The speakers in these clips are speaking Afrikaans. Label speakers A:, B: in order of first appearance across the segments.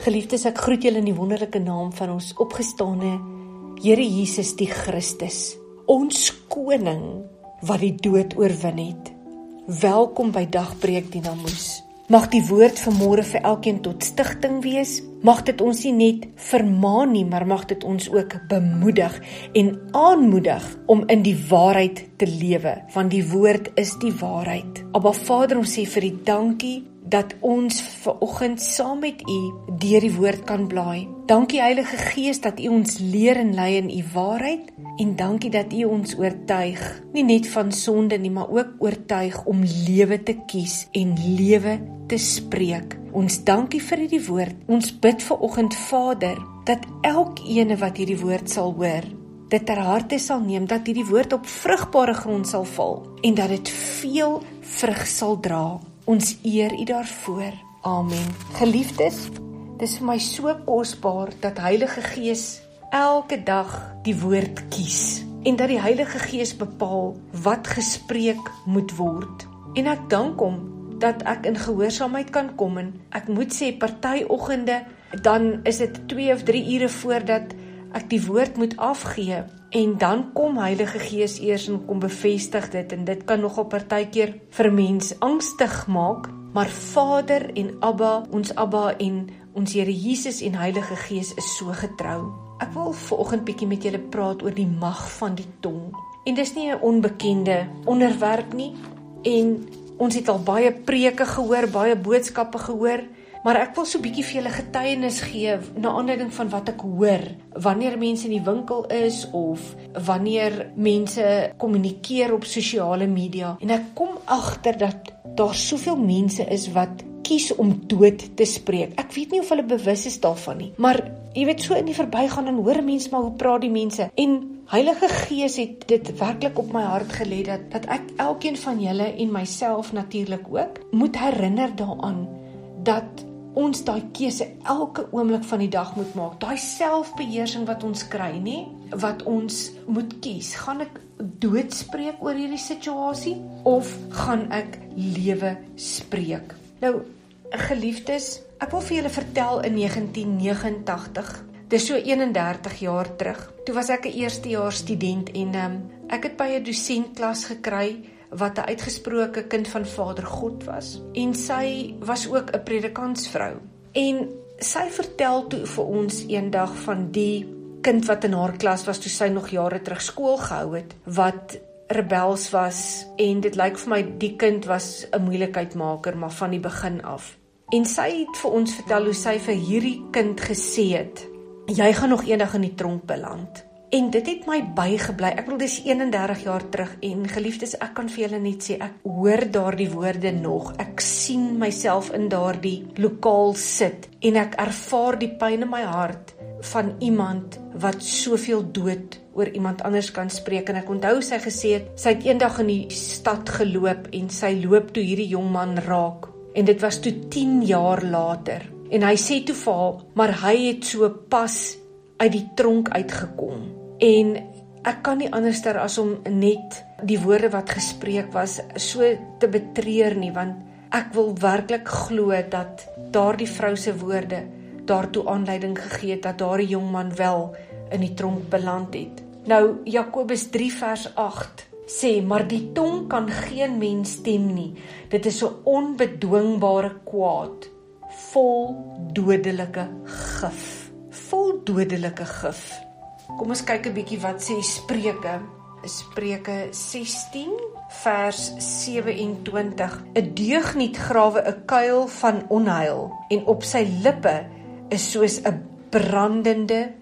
A: Geliefdes, ek groet julle in die wonderlike naam van ons opgestane Here Jesus die Christus, ons koning wat die dood oorwin het. Welkom by Dagbreek Dinamoes. Mag die woord vanmôre vir elkeen tot stigting wees. Mag dit ons nie net vermaan nie, maar mag dit ons ook bemoedig en aanmoedig om in die waarheid te lewe, want die woord is die waarheid. Abba Vader, ons sê vir U dankie dat ons ver oggend saam met U deur die woord kan blaai. Dankie Heilige Gees dat U ons leer en lei in U waarheid en dankie dat U ons oortuig, nie net van sonde nie, maar ook oortuig om lewe te kies en lewe te spreek. Ons dankie vir hierdie woord. Ons bid ver oggend Vader dat elkeen wat hierdie woord sal hoor, dit ter harte sal neem dat hierdie woord op vrugbare grond sal val en dat dit veel vrug sal dra. Ons eer U daarvoor. Amen. Geliefdes, dis vir my so kosbaar dat Heilige Gees elke dag die woord kies en dat die Heilige Gees bepaal wat gespreek moet word. En ek dank hom dat ek in gehoorsaamheid kan kom en ek moet sê party oggende dan is dit 2 of 3 ure voordat ek die woord moet afgee En dan kom Heilige Gees eers en kom bevestig dit en dit kan nogal partykeer vir mens angstig maak, maar Vader en Abba, ons Abba en ons Here Jesus en Heilige Gees is so getrou. Ek wil vanoggend bietjie met julle praat oor die mag van die tong. En dis nie 'n onbekende onderwerp nie en ons het al baie preke gehoor, baie boodskappe gehoor Maar ek wil so 'n bietjie vir julle getuienis gee na aanleiding van wat ek hoor wanneer mense in die winkel is of wanneer mense kommunikeer op sosiale media en ek kom agter dat daar soveel mense is wat kies om dood te spreek. Ek weet nie of hulle bewus is daarvan nie, maar jy weet so in die verbygaan en hoor mense maar hoe praat die mense en Heilige Gees het dit werklik op my hart gelê dat dat ek elkeen van julle en myself natuurlik ook moet herinner daaraan dat ons daai keuse elke oomblik van die dag moet maak. Daai selfbeheersing wat ons kry, nê, wat ons moet kies. Gaan ek doodspreek oor hierdie situasie of gaan ek lewe spreek? Nou, geliefdes, ek wil vir julle vertel in 1989 Dis so 31 jaar terug. Toe was ek 'n eerstejaars student en um, ek het by 'n dosentklas gekry wat 'n uitgesproke kind van Vader God was. En sy was ook 'n predikantsvrou. En sy vertel toe vir ons eendag van die kind wat in haar klas was toe sy nog jare terug skool gehou het wat rebels was en dit lyk vir my die kind was 'n moeilikheidmaker maar van die begin af. En sy het vir ons vertel hoe sy vir hierdie kind gesê het jy gaan nog eendag in die tronk beland En dit het my bygebly. Ek bedoel dis 31 jaar terug en geliefdes, ek kan vir julle net sê ek hoor daardie woorde nog. Ek sien myself in daardie lokaal sit en ek ervaar die pyn in my hart van iemand wat soveel dood oor iemand anders kan spreek en ek onthou sy gesê het sy het eendag in die stad geloop en sy loop toe hierdie jong man raak en dit was toe 10 jaar later en hy sê toe vir haar maar hy het so pas uit die tronk uitgekom En ek kan nie anderster as om net die woorde wat gespreek was so te betreur nie want ek wil werklik glo dat daardie vrou se woorde daartoe aanleiding gegee het dat daardie jong man wel in die tronk beland het. Nou Jakobus 3 vers 8 sê maar die tong kan geen mens stem nie. Dit is 'n onbedwingbare kwaad vol dodelike gif. Vol dodelike gif. Kom ons kyk 'n bietjie wat sê Spreuke. Spreuke 16 vers 27. 'n Deugniet grawe 'n kuil van onheil en op sy lippe is soos 'n brandende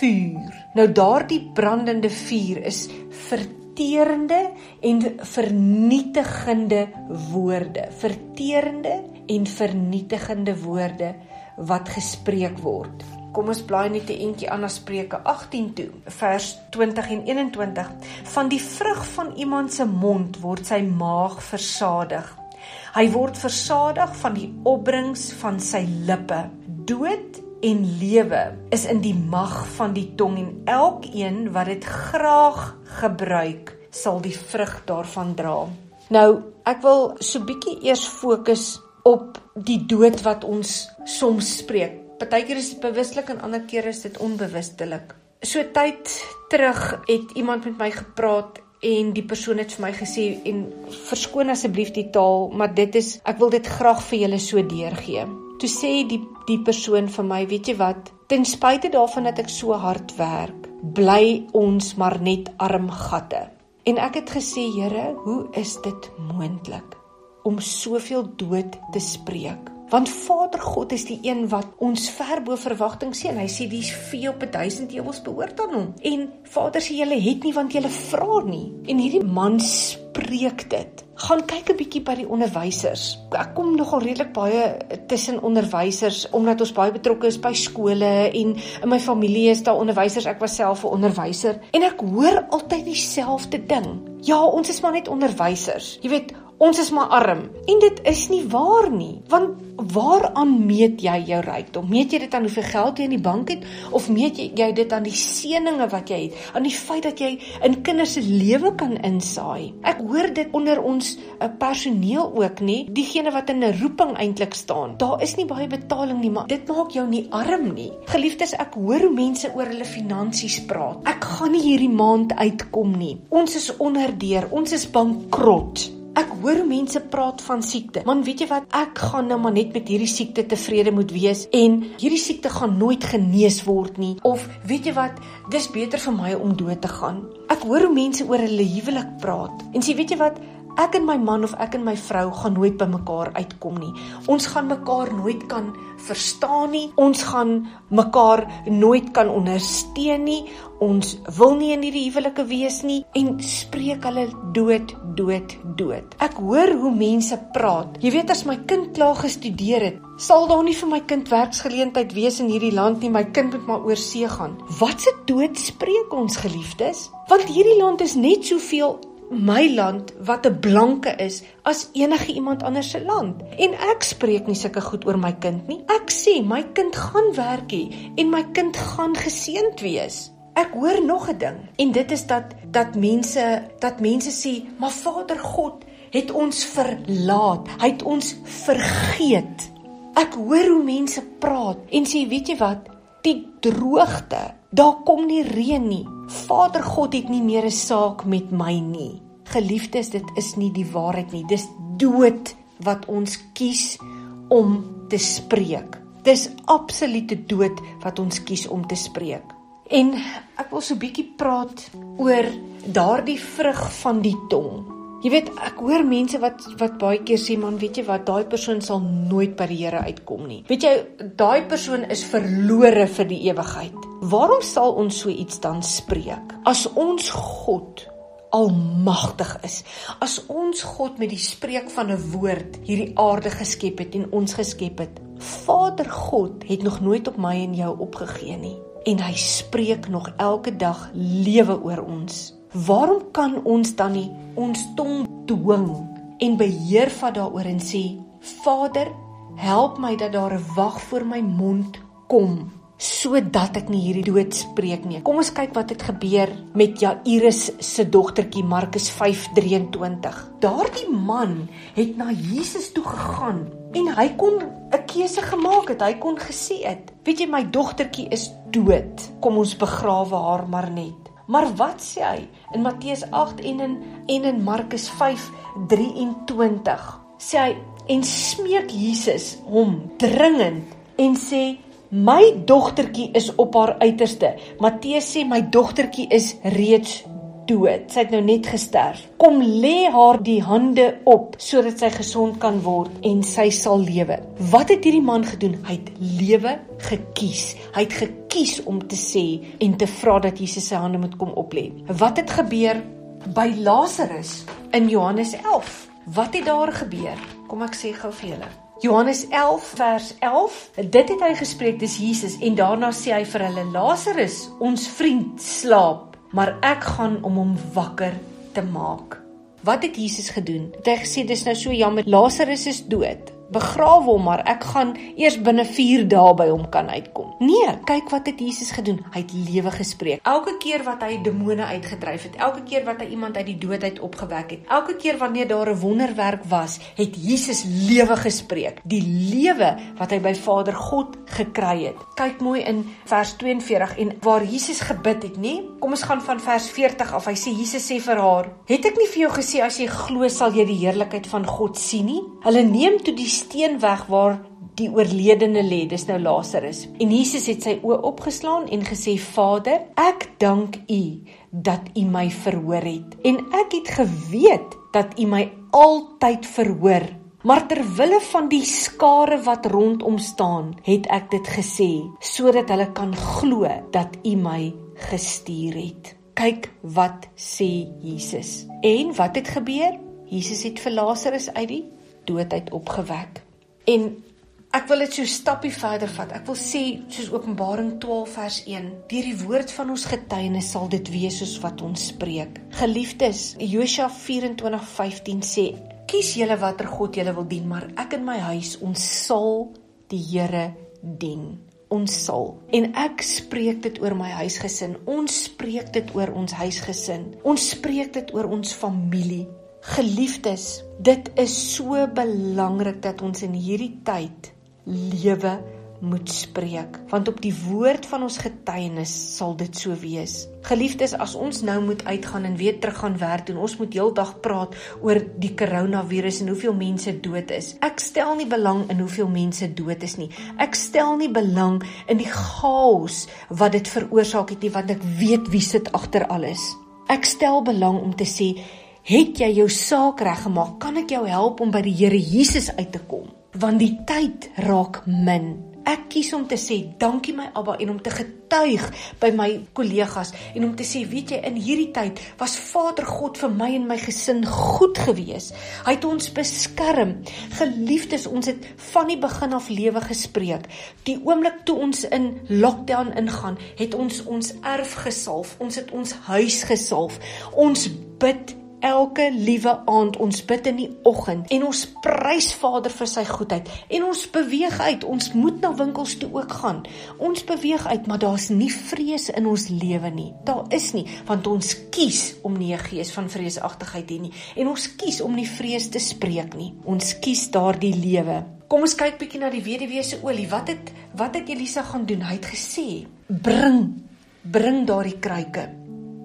A: vuur. Nou daardie brandende vuur is verterende en vernietigende woorde. Verterende en vernietigende woorde wat gespreek word. Kom ons blaai net 'n entjie aan na Spreuke 18 toe, vers 20 en 21. Van die vrug van iemand se mond word sy maag versadig. Hy word versadig van die opbrengs van sy lippe. Dood en lewe is in die mag van die tong en elkeen wat dit graag gebruik, sal die vrug daarvan dra. Nou, ek wil so bietjie eers fokus op die dood wat ons soms spreek. Partykeer is dit bewuslik en ander kere is dit onbewustelik. So tyd terug het iemand met my gepraat en die persoon het vir my gesê en verskoon asseblief die taal, maar dit is ek wil dit graag vir julle so deurgee. Toe sê die die persoon vir my, weet jy wat, ten spyte daarvan dat ek so hard werk, bly ons maar net arm gatte. En ek het gesê, Here, hoe is dit moontlik om soveel dood te spreek? Want Vader God is die een wat ons ver bo verwagting sien. Hy sê dis vee op 1000 hemels behoort aan hom. En Vader sê julle het nie want julle vra nie. En hierdie man spreek dit. Gaan kyk 'n bietjie by die onderwysers. Ek kom nogal redelik baie tussen onderwysers omdat ons baie betrokke is by skole en in my familie is daar onderwysers. Ek was self 'n onderwyser en ek hoor altyd dieselfde ding. Ja, ons is maar net onderwysers. Jy weet, ons is maar arm. En dit is nie waar nie, want waaraan meet jy jou rykdom? Meet jy dit aan hoeveel geld jy in die bank het of meet jy dit aan die seëninge wat jy het, aan die feit dat jy in kinders se lewe kan insaai? Ek hoor dit onder ons uh, personeel ook nie, diegene wat in 'n roeping eintlik staan. Daar is nie baie betaling nie, maar dit maak jou nie arm nie. Geliefdes, ek hoor hoe mense oor hulle finansies praat. Ek gaan nie hierdie maand uitkom nie. Ons is onderdeur, ons is bankrot. Ek hoor mense praat van siekte. Man, weet jy wat? Ek gaan nou maar net met hierdie siekte tevrede moet wees en hierdie siekte gaan nooit genees word nie. Of weet jy wat? Dis beter vir my om dood te gaan. Ek hoor hoe mense oor hulle huwelik praat. En sê, weet jy wat? Ek en my man of ek en my vrou gaan nooit by mekaar uitkom nie. Ons gaan mekaar nooit kan verstaan nie. Ons gaan mekaar nooit kan ondersteun nie. Ons wil nie in hierdie huwelike wees nie en spreek hulle dood, dood, dood. Ek hoor hoe mense praat. Jy weet as my kind klaar gestudeer het, sal daar nie vir my kind werksgeleentheid wees in hierdie land nie. My kind moet maar oor see gaan. Wat se dood spreek ons geliefdes? Want hierdie land is net soveel my land wat 'n blanke is as enige iemand anders se land. En ek spreek nie sulke goed oor my kind nie. Ek sê my kind gaan werk hê en my kind gaan geseënd wees. Ek hoor nog 'n ding en dit is dat dat mense dat mense sê, "Maar Vader God het ons verlaat. Hy het ons vergeet." Ek hoor hoe mense praat en sê, "Weet jy wat? Die droogte, daar kom nie reën nie. Vader God het nie meer 'n saak met my nie. Geliefdes, dit is nie die waarheid nie. Dis dood wat ons kies om te spreek. Dis absolute dood wat ons kies om te spreek. En ek wil so 'n bietjie praat oor daardie vrug van die tong. Jy weet, ek hoor mense wat wat baie keer sê man, weet jy wat, daai persoon sal nooit by die Here uitkom nie. Weet jy, daai persoon is verlore vir die ewigheid. Waarom sal ons so iets dan spreek? As ons God almagtig is. As ons God met die spreek van 'n woord hierdie aarde geskep het en ons geskep het. Vader God het nog nooit op my en jou opgegee nie en hy spreek nog elke dag lewe oor ons. Waarom kan ons dan nie ons tong dwing en beheer vat daaroor en sê Vader, help my dat daar 'n wag voor my mond kom sodat ek nie hierdie dood spreek nie. Kom ons kyk wat het gebeur met Jairus se dogtertjie Markus 5:23. Daardie man het na Jesus toe gegaan en hy kon 'n keuse gemaak het. Hy kon gesê het, "Weet jy my dogtertjie is dood. Kom ons begrawe haar maar net." Maar wat sê hy in Matteus 8 en in en in Markus 5:23? Sê hy en smeek Jesus hom dringend en sê My dogtertjie is op haar uiterste. Matteus sê my dogtertjie is reeds dood. Sy het nou net gesterf. Kom lê haar die hande op sodat sy gesond kan word en sy sal lewe. Wat het hierdie man gedoen? Hy het lewe gekies. Hy het gekies om te sê en te vra dat Jesus sy hande moet kom oplê. Wat het gebeur by Lazarus in Johannes 11? Wat het daar gebeur? Kom ek sê gou vir julle. Johannes 11 vers 11. Dit het hy gespreek dis Jesus en daarna sê hy vir hulle Lazarus, ons vriend slaap, maar ek gaan om hom wakker te maak. Wat het Jesus gedoen? Het hy gesê dis nou so jammer Lazarus is dood. Begrawe hom maar ek gaan eers binne 4 dae by hom kan uitkom. Nee, kyk wat het Jesus gedoen. Hy het lewe gespreek. Elke keer wat hy demone uitgedryf het, elke keer wat hy iemand uit die dood uit opgewek het, elke keer wanneer daar 'n wonderwerk was, het Jesus lewe gespreek. Die lewe wat hy by Vader God gekry het. Kyk mooi in vers 42 en waar Jesus gebid het, nê? Kom ons gaan van vers 40 af. Hy sê Jesus sê vir haar: "Het ek nie vir jou gesê as jy glo sal jy die heerlikheid van God sien nie?" Hulle neem toe die steen weg waar die oorledene lê, dis nou Lazarus. En Jesus het sy oë opgeslaan en gesê: "Vader, ek dank U dat U my verhoor het. En ek het geweet dat U my altyd verhoor. Maar ter wille van die skare wat rondom staan, het ek dit gesê sodat hulle kan glo dat U my gestuur het." Kyk wat sê Jesus. En wat het gebeur? Jesus het vir Lazarus uit die dood uit opgewek. En ek wil dit so stappie verder vat. Ek wil sê soos Openbaring 12 vers 1, deur die woord van ons getuienis sal dit wees soos wat ons spreek. Geliefdes, Josua 24:15 sê: "Kies julle watter god julle wil dien, maar ek en my huis ons sal die Here dien." Ons sal. En ek spreek dit oor my huisgesin. Ons spreek dit oor ons huisgesin. Ons spreek dit oor ons familie. Geliefdes, dit is so belangrik dat ons in hierdie tyd lewe moet spreek, want op die woord van ons getuienis sal dit so wees. Geliefdes, as ons nou moet uitgaan en weer terug gaan werk doen, ons moet heeldag praat oor die koronavirus en hoeveel mense dood is. Ek stel nie belang in hoeveel mense dood is nie. Ek stel nie belang in die chaos wat dit veroorsaak het nie, want ek weet wie sit agter alles. Ek stel belang om te sê Het jy jou saak reggemaak? Kan ek jou help om by die Here Jesus uit te kom? Want die tyd raak min. Ek kies om te sê dankie my Abba en om te getuig by my kollegas en om te sê weet jy in hierdie tyd was Vader God vir my en my gesin goed gewees. Hy het ons beskerm. Geliefdes, ons het van die begin af lewe gespreek. Die oomblik toe ons in lockdown ingaan, het ons ons erf gesalf. Ons het ons huis gesalf. Ons bid elke liewe aand ons bid in die oggend en ons prys Vader vir sy goedheid en ons beweeg uit ons moet na winkels toe ook gaan. Ons beweeg uit maar daar's nie vrees in ons lewe nie. Daar is nie want ons kies om nie 'n gees van vreesagtigheid te hê nie en ons kies om nie vrees te spreek nie. Ons kies daardie lewe. Kom ons kyk bietjie na die weduwee se olie. Wat het wat het Elisa gaan doen? Hy het gesê bring bring daardie kruike.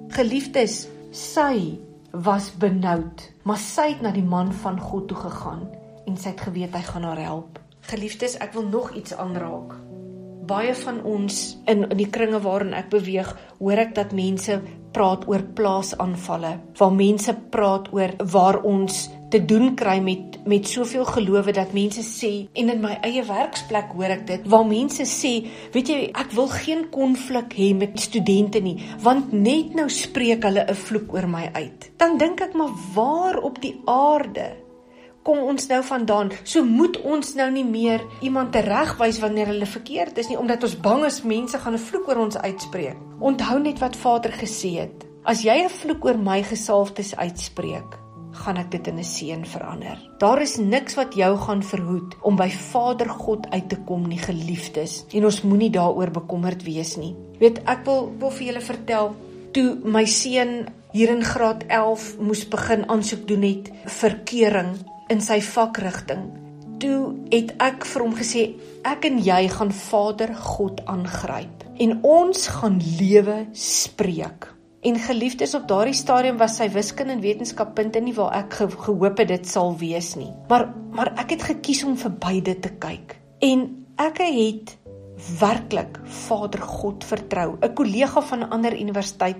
A: Geliefdes sy was benoud, maar sy het na die man van God toe gegaan en sy het geweet hy gaan haar help. Geliefdes, ek wil nog iets aanraak. Baie van ons in in die kringe waarin ek beweeg, hoor ek dat mense praat oor plaasaanvalle, waar mense praat oor waar ons te doen kry met met soveel gelowe dat mense sê en in my eie werksplek hoor ek dit waar mense sê weet jy ek wil geen konflik hê met studente nie want net nou spreek hulle 'n vloek oor my uit. Dan dink ek maar waar op die aarde kom ons nou vandaan? So moet ons nou nie meer iemand teregwys wanneer hulle verkeerd is nie omdat ons bang is mense gaan 'n vloek oor ons uitspreek. Onthou net wat Vader gesê het. As jy 'n vloek oor my gesalfdes uitspreek gaan ek dit in 'n seën verander. Daar is niks wat jou gaan verhoed om by Vader God uit te kom nie, geliefdes. En ons moenie daaroor bekommerd wees nie. Weet, ek wil wil vir julle vertel toe my seun hier in graad 11 moes begin aansoek doen het vir keuring in sy vakrigting. Toe het ek vir hom gesê ek en jy gaan Vader God aangryp en ons gaan lewe spreek. En geliefdes op daardie stadium was sy wiskunde en wetenskap punte nie waar ek ge gehoop het dit sal wees nie. Maar maar ek het gekies om vir beide te kyk. En ek het werklik Vader God vertrou. 'n Kollega van 'n ander universiteit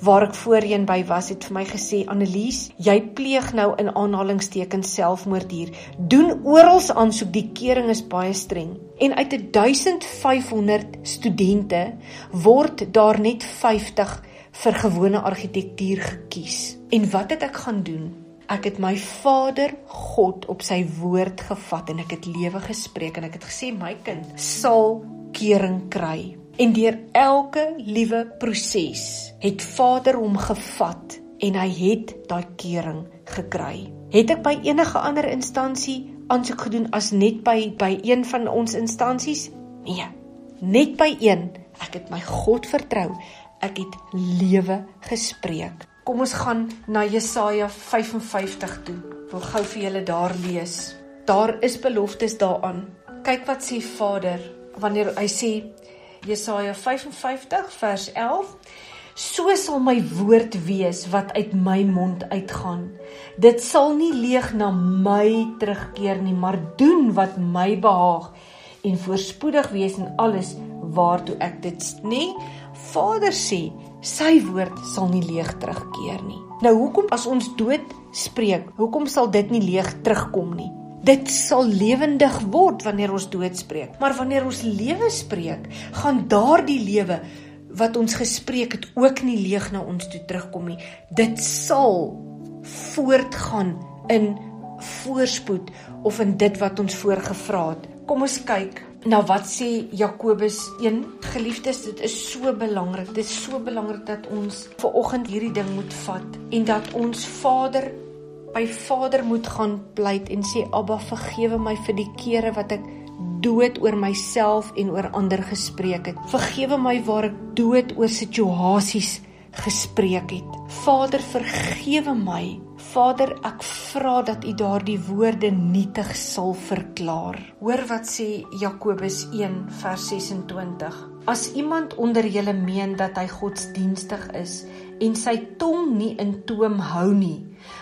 A: waar ek voorheen by was, het vir my gesê: "Annelies, jy pleeg nou in aanhalingstekens selfmoord hier. Doen oral aansoek, die kering is baie streng." En uit 1500 studente word daar net 50 vir gewone argitektuur gekies. En wat het ek gaan doen? Ek het my Vader God op sy woord gevat en ek het lewe gespreek en ek het gesê my kind sal kering kry. En deur elke liewe proses het Vader hom gevat en hy het daai kering gekry. Het ek by enige ander instansie aansoek gedoen as net by by een van ons instansies? Nee, net by een. Ek het my God vertrou. Ek het lewe gespreek. Kom ons gaan na Jesaja 55 toe. Wil gou vir julle daar lees. Daar is beloftes daaraan. Kyk wat sê Vader wanneer hy sê Jesaja 55 vers 11 So sal my woord wees wat uit my mond uitgaan. Dit sal nie leeg na my terugkeer nie, maar doen wat my behaag en voorspoedig wees in alles waartoe ek dit nê. Vader sê, sy woord sal nie leeg terugkeer nie. Nou hoekom as ons dood spreek, hoekom sal dit nie leeg terugkom nie? Dit sal lewendig word wanneer ons dood spreek. Maar wanneer ons lewe spreek, gaan daardie lewe wat ons gespreek het ook nie leeg na ons toe terugkom nie. Dit sal voortgaan in voorspoed of in dit wat ons voorgevra het. Kom ons kyk na wat sê Jakobus 1. Geliefdes, dit is so belangrik. Dit is so belangrik dat ons ver oggend hierdie ding moet vat en dat ons Vader by Vader moet gaan pleit en sê Abba vergewe my vir die kere wat ek dood oor myself en oor ander gespreek het. Vergewe my waar ek dood oor situasies gespreek het. Vader, vergewe my. Vader, ek vra dat U daardie woorde nietig sal verklaar. Hoor wat sê Jakobus 1 vers 26. As iemand onder julle meen dat hy godsdienstig is en sy tong nie in toom hou nie,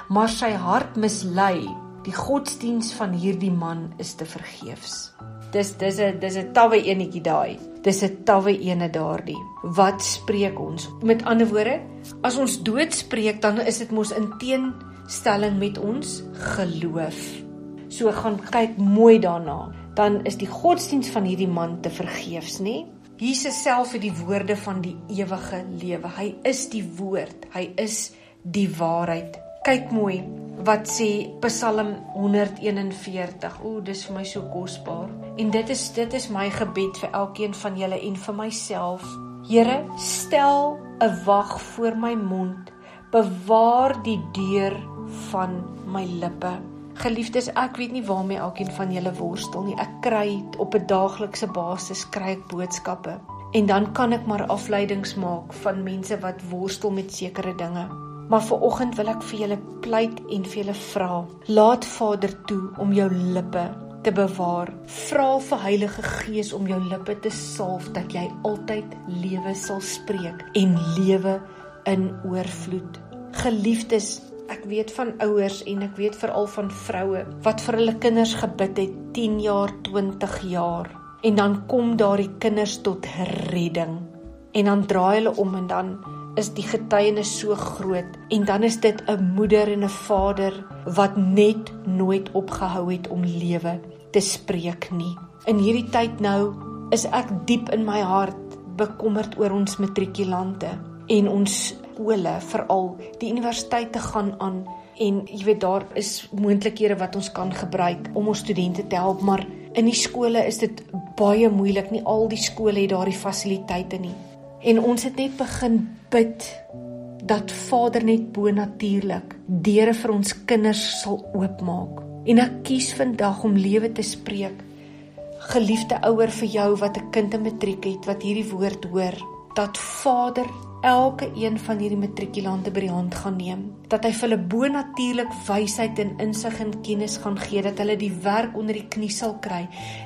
A: maar sy hart mislei, die godsdiens van hierdie man is te vergeefs. Dis dis 'n dis 'n tawwe enetjie daai. Dis 'n tawwe ene daardie. Wat spreek ons? Met ander woorde, as ons dood spreek, dan is dit mos in teenstelling met ons geloof. So gaan kyk mooi daarna. Dan is die godsdiens van hierdie man te vergeefs, nê? Jesus self het die woorde van die ewige lewe. Hy is die woord. Hy is die waarheid. Kyk mooi wat sê Psalm 141. O, dis vir my so kosbaar. En dit is dit is my gebed vir elkeen van julle en vir myself. Here, stel 'n wag voor my mond. Bewaar die deur van my lippe. Geliefdes, ek weet nie waarmee elkeen van julle worstel nie. Ek kry op 'n daaglikse basis kry ek boodskappe en dan kan ek maar afleidings maak van mense wat worstel met sekere dinge. Maar vir oggend wil ek vir julle pleit en vir julle vra. Laat Vader toe om jou lippe te bewaar. Vra vir Heilige Gees om jou lippe te salf dat jy altyd lewe sal spreek en lewe in oorvloed. Geliefdes, ek weet van ouers en ek weet veral van vroue wat vir hulle kinders gebid het 10 jaar, 20 jaar. En dan kom daardie kinders tot redding. En dan draai hulle om en dan is die getuienis so groot. En dan is dit 'n moeder en 'n vader wat net nooit opgehou het om lewe te spreek nie. In hierdie tyd nou is ek diep in my hart bekommerd oor ons matrikulante. En ons skole, veral die universiteite gaan aan en jy weet daar is moontlikhede wat ons kan gebruik om ons studente te help, maar in die skole is dit baie moeilik. Nie al die skole het daardie fasiliteite nie. En ons het net begin bid dat Vader net bo natuurlik deure vir ons kinders sal oopmaak. En ek kies vandag om lewe te spreek. Geliefde ouer vir jou wat 'n kind in matriek het wat hierdie woord hoor, dat Vader elke een van hierdie matrikulante by die hand gaan neem, dat hy vir hulle bonatuurlik wysheid en insig en kennis gaan gee dat hulle die werk onder die knie sal kry,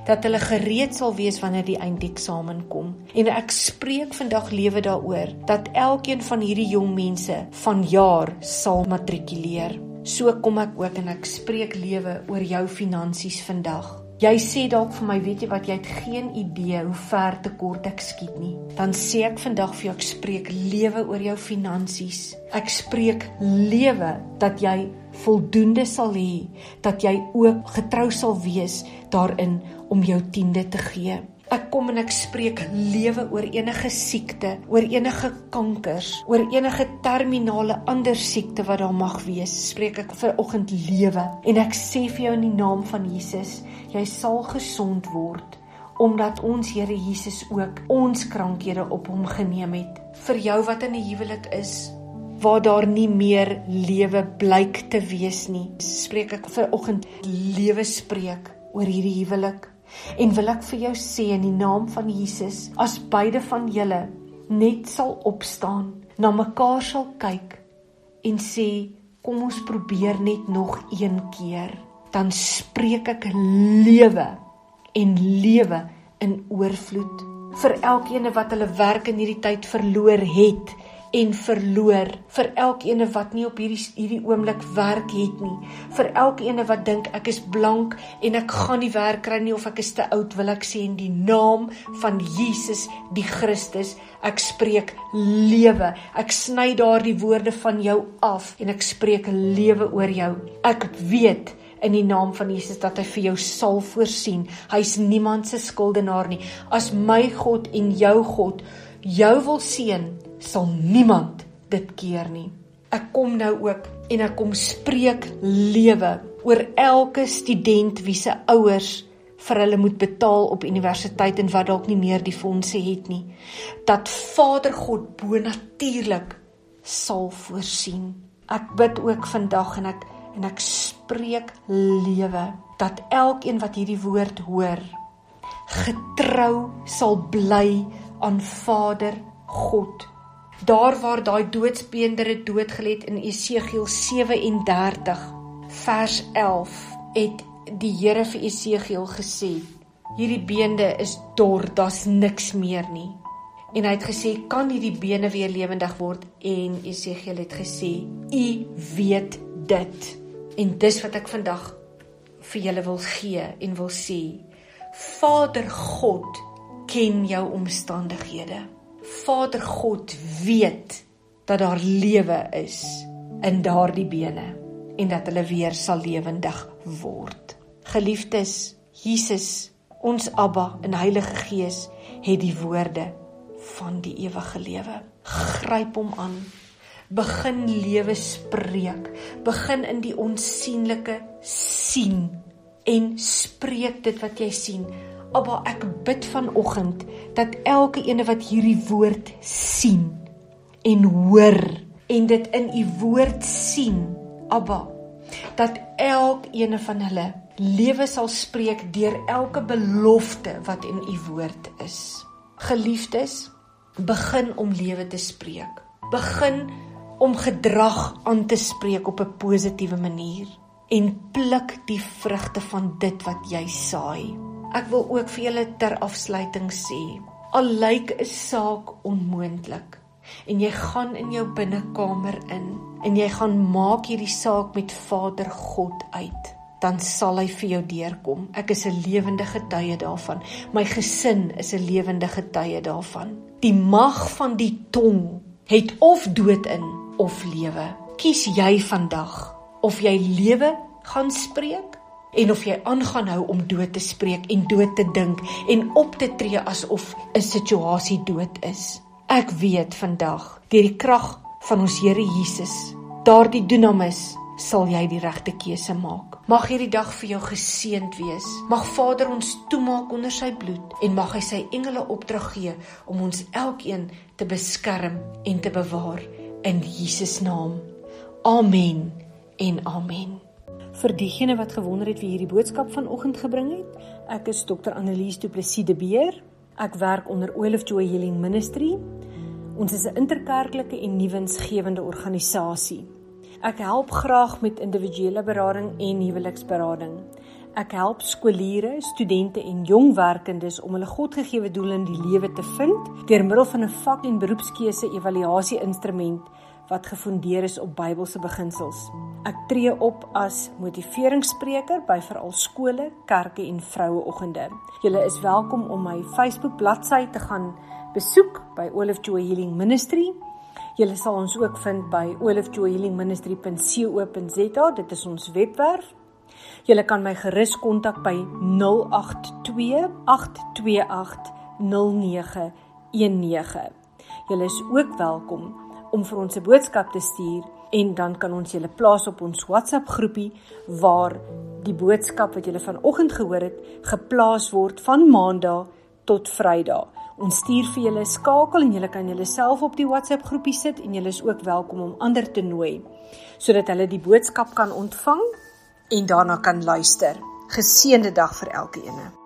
A: dat hulle gereed sal wees wanneer die eindeksamen kom. En ek spreek vandag lewe daaroor dat elkeen van hierdie jong mense van jaar sal matrikuleer. So kom ek ook en ek spreek lewe oor jou finansies vandag. Jy sê dalk vir my, weet jy wat, jy het geen idee hoe ver te kort ek skiet nie. Dan sê ek vandag vir jou ek spreek lewe oor jou finansies. Ek spreek lewe dat jy voldoende sal hê, dat jy ook getrou sal wees daarin om jou tiende te gee. Ek kom en ek spreek lewe oor enige siekte, oor enige kankers, oor enige terminale ander siekte wat daar mag wees. Spreek ek vir oggend lewe en ek sê vir jou in die naam van Jesus, jy sal gesond word omdat ons Here Jesus ook ons krankhede op hom geneem het. Vir jou wat in 'n huwelik is, waar daar nie meer lewe blyk te wees nie. Spreek ek vir oggend lewe spreek oor hierdie huwelik. En wil ek vir jou sê in die naam van Jesus, as beide van julle net sal opstaan, na mekaar sal kyk en sê kom ons probeer net nog een keer, dan spreek ek lewe en lewe in oorvloed vir elkeen wat hulle werk in hierdie tyd verloor het en verloor vir elkeen wat nie op hierdie hierdie oomblik werk het nie vir elkeen wat dink ek is blank en ek gaan nie werk kry nie of ek is te oud wil ek sê in die naam van Jesus die Christus ek spreek lewe ek sny daardie woorde van jou af en ek spreek lewe oor jou ek weet in die naam van Jesus dat hy vir jou sal voorsien. Hy's niemand se skuldenaar nie. As my God en jou God jou wil seën, sal niemand dit keer nie. Ek kom nou ook en ek kom spreek lewe oor elke student wie se ouers vir hulle moet betaal op universiteit en wat dalk nie meer die fondse het nie. Dat Vader God bonatuurlik sal voorsien. Ek bid ook vandag en ek en ek spreek lewe dat elkeen wat hierdie woord hoor getrou sal bly aan Vader God Daar waar daai doodsbeendere doodgelê in Esegiel 37 vers 11 het die Here vir Esegiel gesê: Hierdie beende is dor, daar's niks meer nie. En hy het gesê: "Kan hierdie bene weer lewendig word?" En Esegiel het gesê: "U weet dit." En dis wat ek vandag vir julle wil gee en wil sê: Vader God ken jou omstandighede. Vader God weet dat daar lewe is in daardie bene en dat hulle weer sal lewendig word. Geliefdes, Jesus, ons Abba en Heilige Gees het die woorde van die ewige lewe. Gryp hom aan. Begin lewe spreek. Begin in die onsigbare sien en spreek dit wat jy sien Abba, ek bid vanoggend dat elke ene wat hierdie woord sien en hoor en dit in u woord sien, Abba, dat elkeen van hulle lewe sal spreek deur elke belofte wat in u woord is. Geliefdes, begin om lewe te spreek. Begin om gedrag aan te spreek op 'n positiewe manier en pluk die vrugte van dit wat jy saai. Ek wil ook vir julle ter afsluiting sê, al lyk 'n saak onmoontlik en jy gaan in jou binnekamer in en jy gaan maak hierdie saak met Vader God uit, dan sal hy vir jou deurkom. Ek is 'n lewende getuie daarvan. My gesin is 'n lewende getuie daarvan. Die mag van die tong het of dood in of lewe. Kies jy vandag of jy lewe gaan spreek en of jy aangaan hou om dood te spreek en dood te dink en op te tree asof 'n situasie dood is. Ek weet vandag deur die krag van ons Here Jesus, daardie dunamis sal jy die regte keuse maak. Mag hierdie dag vir jou geseënd wees. Mag Vader ons toemaak onder sy bloed en mag hy sy engele opdrag gee om ons elkeen te beskerm en te bewaar in Jesus naam. Amen en amen vir diegene wat gewonder het wie hierdie boodskap vanoggend gebring het. Ek is Dr. Annelies Du Plessis de Beer. Ek werk onder Oil of Joy Healing Ministry. Ons is 'n interkerklike en nuwensgewende organisasie. Ek help graag met individuele berading en huweliksberading. Ek help skooliere, studente en jong werkendes om hulle Godgegewe doel in die lewe te vind deur middel van 'n vak- en beroepskeuse evaluasie-instrument wat gefundeer is op Bybelse beginsels. Ek tree op as motiveringsspreker by veral skole, kerke en vroueoggende. Julle is welkom om my Facebook bladsy te gaan besoek by Olive Joy Healing Ministry. Julle sal ons ook vind by olivejoyhealingministry.co.za. Dit is ons webwerf. Julle kan my gerus kontak by 082 828 0919. Julle is ook welkom om vir ons 'n boodskap te stuur en dan kan ons julle plaas op ons WhatsApp groepie waar die boodskap wat julle vanoggend gehoor het geplaas word van Maandag tot Vrydag. Ons stuur vir julle skakel en julle kan julle self op die WhatsApp groepie sit en julle is ook welkom om ander te nooi sodat hulle die boodskap kan ontvang en daarna kan luister. Geseënde dag vir elkeen.